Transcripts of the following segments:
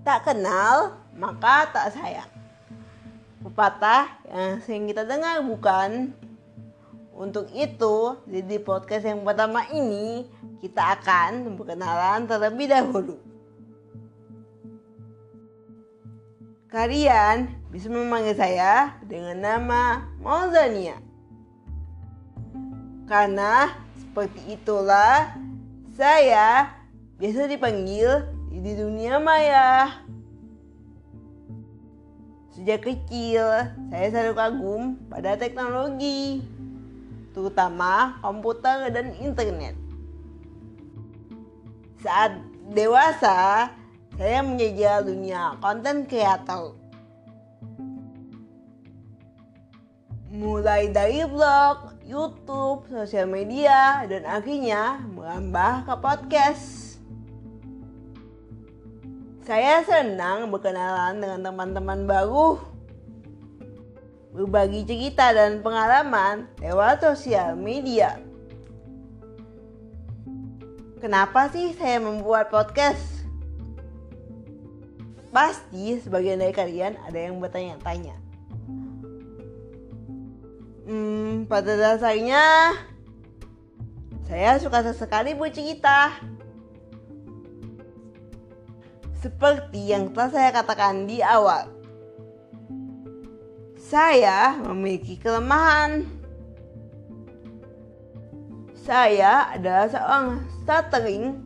Tak kenal, maka tak sayang. Pepatah yang sering kita dengar bukan? Untuk itu, di podcast yang pertama ini, kita akan berkenalan terlebih dahulu. Kalian bisa memanggil saya dengan nama Mauzania. Karena seperti itulah saya biasa dipanggil di dunia maya. Sejak kecil, saya selalu kagum pada teknologi, terutama komputer dan internet. Saat dewasa, saya menjajal dunia konten kreator. Mulai dari blog, YouTube, sosial media, dan akhirnya merambah ke podcast. Saya senang berkenalan dengan teman-teman baru, berbagi cerita dan pengalaman lewat sosial media. Kenapa sih saya membuat podcast? Pasti sebagian dari kalian ada yang bertanya-tanya. Hmm, pada dasarnya saya suka sesekali bercerita seperti yang telah saya katakan di awal, saya memiliki kelemahan. Saya adalah seorang stuttering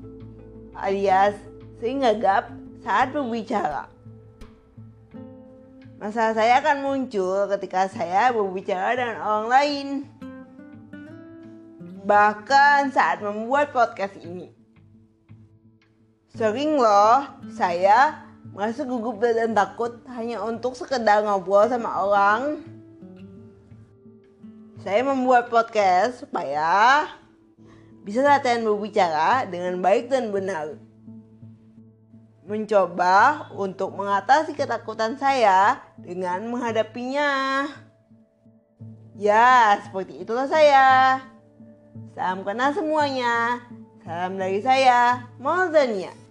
alias sering gagap saat berbicara. Masalah saya akan muncul ketika saya berbicara dengan orang lain. Bahkan saat membuat podcast ini. Sering loh saya merasa gugup dan takut hanya untuk sekedar ngobrol sama orang. Saya membuat podcast supaya bisa latihan berbicara dengan baik dan benar. Mencoba untuk mengatasi ketakutan saya dengan menghadapinya. Ya, seperti itulah saya. Salam kenal semuanya. Salam dari saya, Mauzania.